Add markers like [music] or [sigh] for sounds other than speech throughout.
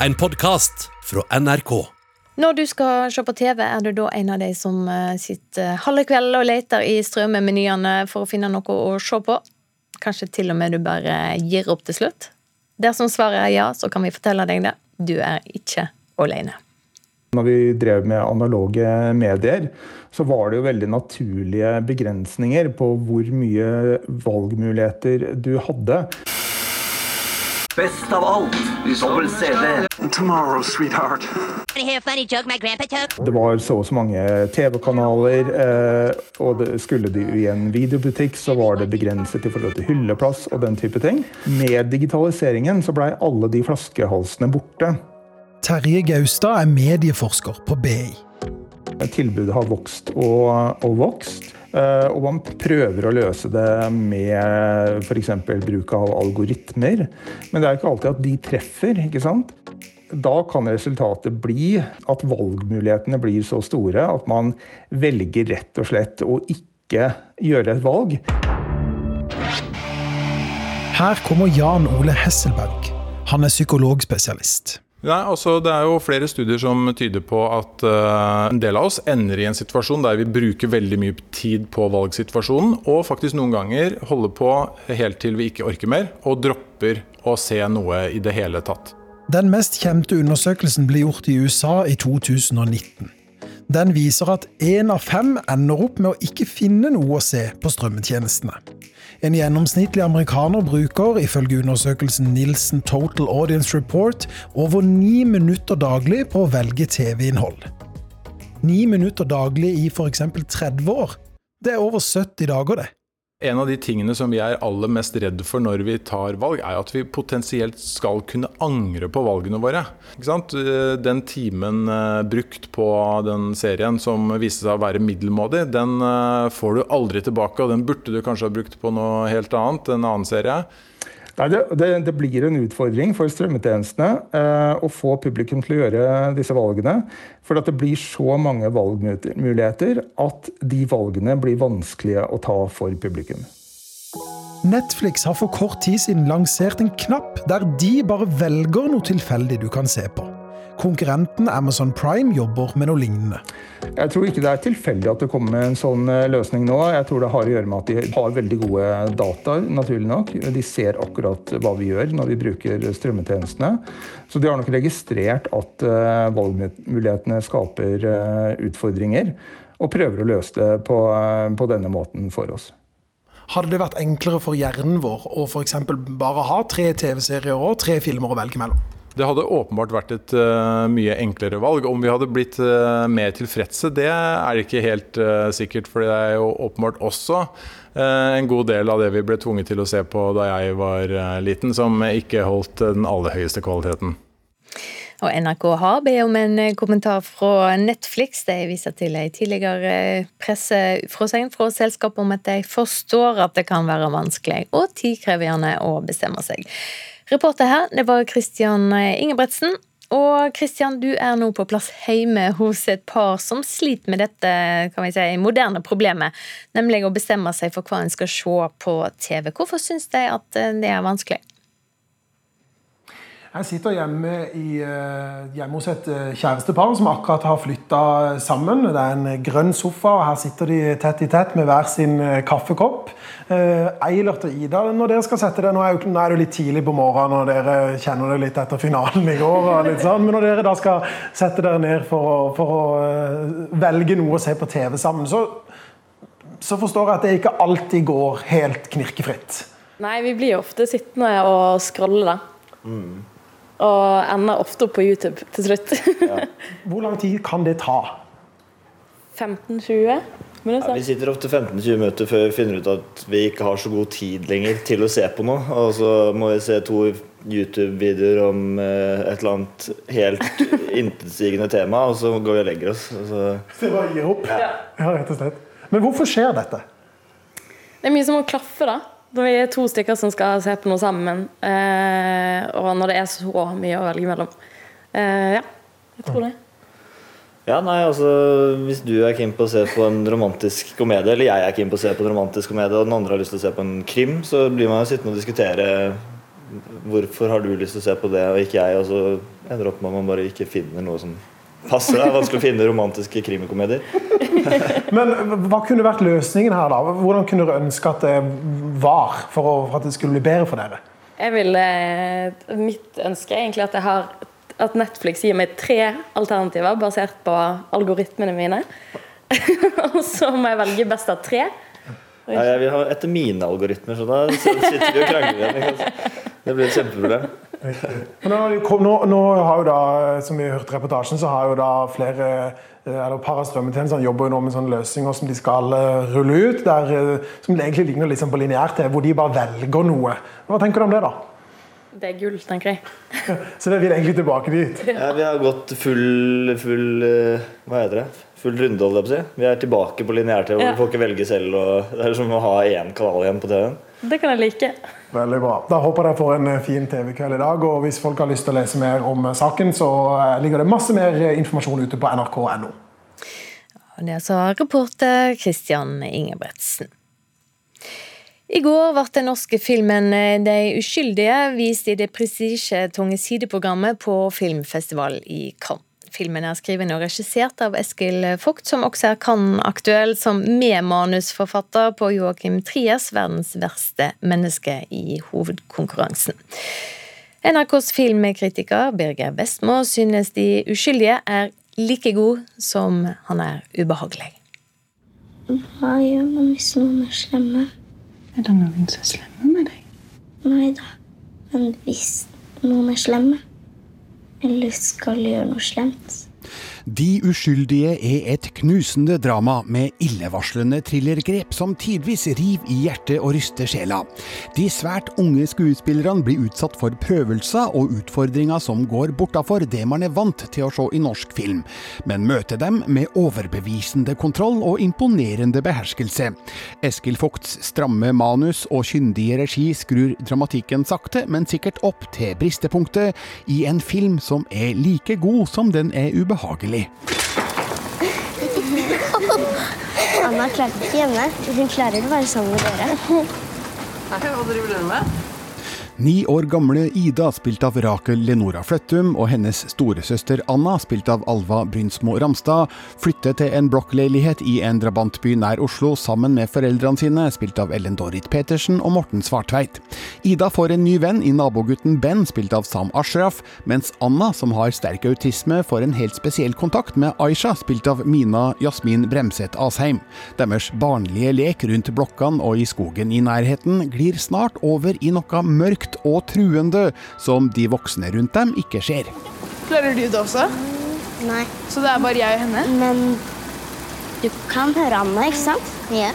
en podkast fra NRK. Når du skal se på TV, er du da en av de som eh, sitter halve kveld og leter i strømmemenyene for å finne noe å se på? Kanskje til og med du bare gir opp til slutt? Dersom svaret er ja, så kan vi fortelle deg det. Du er ikke alene. Når vi drev med analoge medier, så var det jo veldig naturlige begrensninger på hvor mye valgmuligheter du hadde. Best av alt, dobbel CD. Tomorrow, sweetheart. Want to hear a funny joke my grandpa took? Det var så og så mange TV-kanaler, eh, og det, skulle du i en videobutikk, så var det begrenset i forhold til hylleplass og den type ting. Med digitaliseringen så blei alle de flaskehalsene borte. Terje Gaustad er medieforsker på BI. Tilbudet har vokst og, og vokst. Eh, Og man prøver å løse det med f.eks. bruk av algoritmer. Men det er ikke alltid at de treffer. ikke sant? Da kan resultatet bli at valgmulighetene blir så store at man velger rett og slett å ikke gjøre et valg. Her kommer Jan Ole Hesselberg. Han er psykologspesialist. Nei, altså Det er jo flere studier som tyder på at uh, en del av oss ender i en situasjon der vi bruker veldig mye tid på valgsituasjonen, og faktisk noen ganger holder på helt til vi ikke orker mer, og dropper å se noe i det hele tatt. Den mest kjente undersøkelsen ble gjort i USA i 2019. Den viser at én av fem ender opp med å ikke finne noe å se på strømmetjenestene. En gjennomsnittlig amerikaner bruker ifølge undersøkelsen Nielsen Total Audience Report over ni minutter daglig på å velge TV-innhold. Ni minutter daglig i f.eks. 30 år. Det er over 70 dager, det. En av de tingene som vi er aller mest redd for når vi tar valg, er at vi potensielt skal kunne angre på valgene våre. Sant? Den timen eh, brukt på den serien som viste seg å være middelmådig, den eh, får du aldri tilbake, og den burde du kanskje ha brukt på noe helt annet, en annen serie. Nei, det, det, det blir en utfordring for strømmetjenestene eh, å få publikum til å gjøre disse valgene. For det blir så mange valgmuligheter at de valgene blir vanskelige å ta for publikum. Netflix har for kort tid siden lansert en knapp der de bare velger noe tilfeldig du kan se på. Konkurrenten Amazon Prime jobber med noe lignende. Jeg tror ikke det er tilfeldig at det kommer med en sånn eh, løsning nå. Jeg tror det har å gjøre med at de har veldig gode data, naturlig nok. De ser akkurat hva vi gjør når vi bruker strømmetjenestene. Så de har nok registrert at eh, valgmulighetene skaper eh, utfordringer, og prøver å løse det på, på denne måten for oss. Hadde det vært enklere for hjernen vår å f.eks. bare ha tre TV-serier og tre filmer å velge mellom? Det hadde åpenbart vært et uh, mye enklere valg. Om vi hadde blitt uh, mer tilfredse, det er ikke helt uh, sikkert. For det er jo åpenbart også en god del av det vi ble tvunget til å se på da jeg var liten, som ikke holdt den aller høyeste kvaliteten. Og NRK har bedt om en kommentar fra Netflix. De viser til en tidligere pressefråsegn fra selskapet om at de forstår at det kan være vanskelig og tidkrevende å bestemme seg. Reporter her, det var Christian Ingebretsen. Og Christian, du er nå på plass hjemme hos et par som sliter med dette kan vi si, moderne problemet, nemlig å bestemme seg for hva en skal se på TV. Hvorfor syns de at det er vanskelig? Jeg sitter hjemme, i, hjemme hos et kjærestepar som akkurat har flytta sammen. Det er en grønn sofa, og her sitter de tett i tett med hver sin kaffekopp. Eilert og Ida, når dere skal sette det, nå er, jo, er det litt tidlig på morgenen, og dere kjenner det litt etter finalen i går. og litt sånn, Men når dere da skal sette dere ned for å, for å velge noe å se på TV sammen, så, så forstår jeg at det ikke alltid går helt knirkefritt. Nei, vi blir ofte sittende og scrolle, da. Mm. Og ender ofte opp på YouTube til slutt. Ja. Hvor lang tid kan det ta? 15-20 minutter. Ja, vi sitter ofte 15-20 minutter før vi finner ut at vi ikke har så god tid lenger til å se på noe. Og så må vi se to YouTube-videoer om eh, et eller annet helt [laughs] intetsigende tema, og så går vi og legger oss. Så... Det bare gir opp? Ja. ja, rett og slett. Men hvorfor skjer dette? Det er mye som må klaffe, da. Når vi er to stykker som skal se på noe sammen, eh, og når det er så mye å velge mellom. Eh, ja, jeg tror det. Ja, nei, altså Hvis du er keen på å se på en romantisk komedie, eller jeg er keen på å se på en romantisk komedie, og den andre har lyst til å se på en krim, så blir man jo sittende og diskutere hvorfor har du lyst til å se på det og ikke jeg, og så ender opp med at man bare ikke finner noe som passer. Det er vanskelig å finne romantiske krimikomedier. [laughs] Men hva kunne vært løsningen her, da? Hvordan kunne dere ønske at det var for, å, for at det skulle bli bedre for dere? Jeg vil, eh, mitt ønske er egentlig at, jeg har, at Netflix gir meg tre alternativer basert på algoritmene mine. [laughs] Og så må jeg velge best av tre. Ja, jeg vil ha etter mine algoritmer, så da sitter vi og krangler igjen. Det blir et kjempeproblem. Men Nå, nå, nå har jo da, som vi hørte hørt reportasjen, så har jo da flere eh, eller Parastrømmetjenestene jobber jo nå med sånne løsninger som de skal eh, rulle ut, der, eh, som egentlig ligner sånn på lineær-TV, hvor de bare velger noe. Hva tenker du om det, da? Det er gull, tenker jeg. Så det vil egentlig tilbake dit? Ja, vi har gått full, full Hva heter det? Full runde, holdt jeg på å si. Vi er tilbake på lineær-TV, hvor Ja. du får ikke velge selv. Og det er som å ha én kanal igjen på TV-en. Det kan jeg like. Veldig bra. Da håper jeg får en eh, fin TV-kveld i dag. Og hvis folk har lyst til å lese mer om eh, saken, så eh, ligger det masse mer informasjon ute på nrk.no. Det sa reporter Christian Ingebretsen. I går ble den norske filmen De uskyldige vist i det prestisjetunge sideprogrammet på filmfestival i Cannes. Filmen er skrevet og regissert av Eskil Vogt, som også er Cannes-aktuell som medmanusforfatter på Joakim Triers 'Verdens verste menneske' i hovedkonkurransen. NRKs filmkritiker Birger Vestmo synes De uskyldige er like god som han er ubehagelig. Hva gjør man hvis noen er slemme? Er det noen som er slemme med deg? Nei da. Men hvis noen er slemme, eller skal gjøre noe slemt, De uskyldige er et knusende drama med illevarslende thrillergrep som tidvis river i hjertet og ryster sjela. De svært unge skuespillerne blir utsatt for prøvelser og utfordringer som går bortafor det man er vant til å se i norsk film, men møter dem med overbevisende kontroll og imponerende beherskelse. Eskil Vogts stramme manus og kyndige regi skrur dramatikken sakte, men sikkert opp til bristepunktet i en film som er like god som den er ubehagelig. Anna klarte ikke hjemme. Hun klarer å være sammen med dere. Hva driver du med? Ni år gamle Ida, spilt av Rakel Lenora Fløttum, og hennes storesøster Anna, spilt av Alva Brynsmo Ramstad, flytter til en blokkleilighet i en drabantby nær Oslo sammen med foreldrene sine, spilt av Ellen Dorrit Petersen og Morten Svartveit. Ida får en ny venn i nabogutten Ben, spilt av Sam Ashraf, mens Anna, som har sterk autisme, får en helt spesiell kontakt med Aisha, spilt av Mina Jasmin Bremset Asheim. Deres barnlige lek rundt blokkene og i skogen i nærheten glir snart over i noe mørkt og truende som de voksne rundt dem ikke ser. Klarer du det også? Nei. Så det er bare jeg og henne? Men du kan høre Anna, ikke sant? Ja.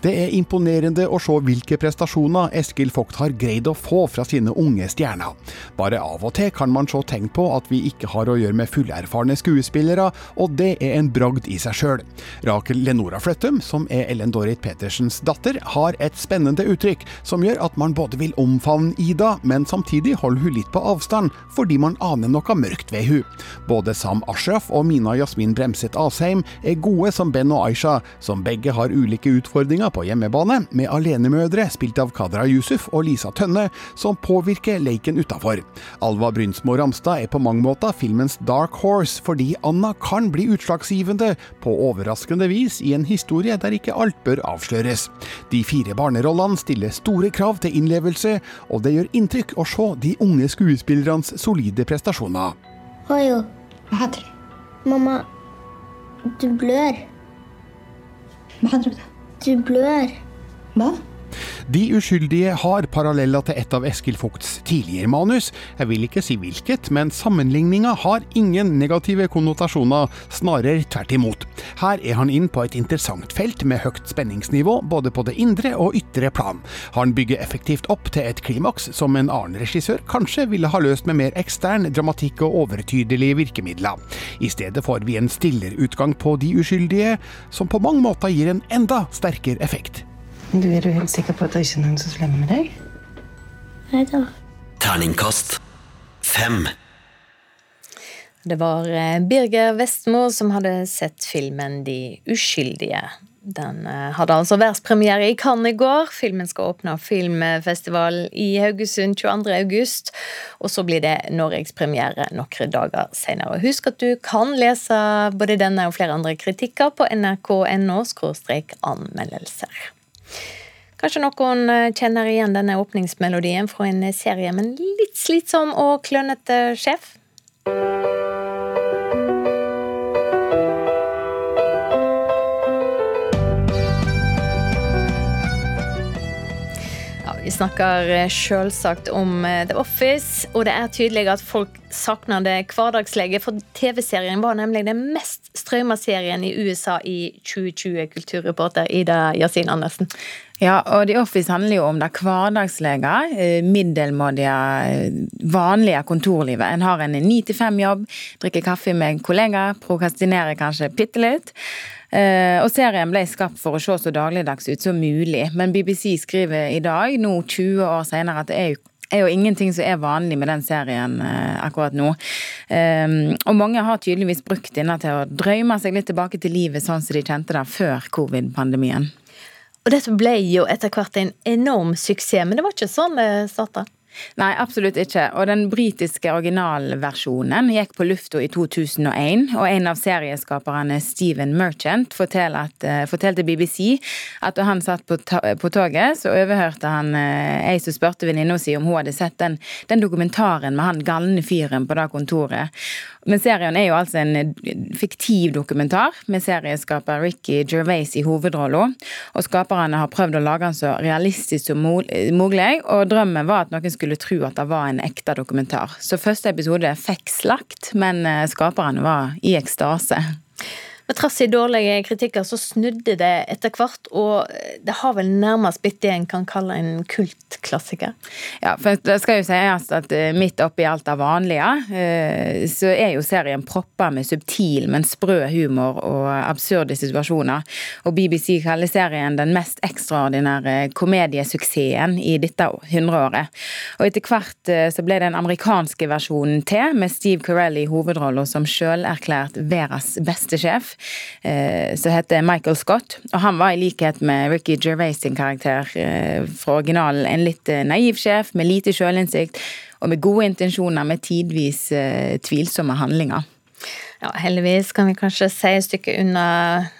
Det er imponerende å se hvilke prestasjoner Eskil Vogt har greid å få fra sine unge stjerner. Bare av og til kan man se tegn på at vi ikke har å gjøre med fullerfarne skuespillere, og det er en bragd i seg sjøl. Rakel Lenora Fløttum, som er Ellen Dorrit Petersens datter, har et spennende uttrykk som gjør at man både vil omfavne Ida, men samtidig holder hun litt på avstand, fordi man aner noe mørkt ved hun. Både Sam Ashraf og Mina Jasmin Bremset Asheim er gode som Ben og Aisha, som begge har ulike utfordringer på hjemmebane, med alenemødre spilt av Kadra Yusuf og Lisa Tønne, som påvirker leiken utafor. Alva Brynsmo Ramstad er på mange måter filmens dark horse, fordi Anna kan bli utslagsgivende på overraskende vis i en historie der ikke alt bør avsløres. De fire barnerollene stiller store krav til innlevelse, og det gjør inntrykk å se de unge skuespillernes solide prestasjoner. Oi, Hva heter det? Mamma, du blør. Hva du det? Du blør. Hva? De uskyldige har paralleller til et av Eskil Vogts tidligere manus. Jeg vil ikke si hvilket, men sammenligninga har ingen negative konnotasjoner, snarere tvert imot. Her er han inn på et interessant felt med høyt spenningsnivå, både på det indre og ytre plan. Han bygger effektivt opp til et klimaks som en annen regissør kanskje ville ha løst med mer ekstern dramatikk og overtydelige virkemidler. I stedet får vi en stillere utgang på De uskyldige, som på mange måter gir en enda sterkere effekt. Du Er du helt sikker på at det ikke er noen som slemmer med deg? Nei da. Terningkast fem. Det var eh, Birger Vestmo som hadde sett filmen De uskyldige. Den eh, hadde altså verdenspremiere i Cannes i går. Filmen skal åpne filmfestival i Haugesund 22. august. Og så blir det norgespremiere noen dager senere. Husk at du kan lese både denne og flere andre kritikker på nrk.no anmeldelser. Kanskje noen eh, kjenner igjen denne åpningsmelodien fra en serie med en litt slitsom og klønete sjef? Vi snakker eh, selvsagt om eh, The Office, og det er tydelig at folk savner det hverdagslige, for TV-serien var nemlig den mest strømma serien i USA i 2020, kulturreporter Ida Yasin Andersen. Ja, og The Office handler jo om det hverdagslige, eh, middelmådige, vanlige kontorlivet. En har en 9-5-jobb, drikker kaffe med kollegaer, prokastinerer kanskje bitte litt. Eh, og serien ble skapt for å se så dagligdags ut som mulig, men BBC skriver i dag, nå 20 år senere, at det er jo er jo ingenting som er vanlig med den serien eh, akkurat nå. Um, og mange har tydeligvis brukt denne til å drømme seg litt tilbake til livet sånn som de kjente det før covid-pandemien. Og dette ble jo etter hvert en enorm suksess, men det var ikke sånn det starta? Nei, absolutt ikke. Og den britiske originalversjonen gikk på lufta i 2001, og en av serieskaperne, Steven Merchant, uh, fortalte BBC at da han satt på, på, toget, så overhørte han uh, ei som spurte venninna si om hun hadde sett den, den, dokumentaren med han galne fyren på det kontoret. Men serien er jo altså en fiktiv dokumentar med serieskaper Ricky Gervais i hovedrollen. Og skaperne har prøvd å lage den så realistisk som mulig, og drømmen var at noen skulle tro at det var en ekte dokumentar. Så første episode fikk slakt, men eh, skaperne var i ekstase. Men trass i dårlige kritikker så snudde det etter hvert, og det har vel nærmest blitt det en kan kalle en kultklassiker? Ja, for det skal jo sies at eh, midt oppi alt det vanlige, eh, så er jo serien proppa med subtil, men sprø humor og absurde situasjoner. Og BBC kaller serien den mest ekstraordinære komediesuksessen i dette hundreåret. Og etter hvert eh, så ble den amerikanske versjonen til, med Steve Carell i hovedrollen som sjølerklært verdens beste sjef. Eh, som heter Michael Scott. Og han var i likhet med Ricky Gervais sin karakter eh, fra originalen en litt eh, naiv sjef med lite sjølinnsikt og med gode intensjoner, med tidvis tvilsomme handlinger. Ja, Heldigvis kan vi kanskje si et stykke unna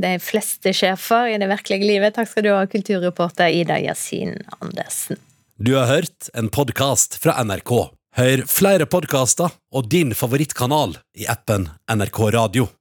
de fleste sjefer i det virkelige livet. Takk skal du ha, kulturreporter Ida Yasin Andersen. Du har hørt en podkast fra NRK. Hør flere podkaster og din favorittkanal i appen NRK Radio.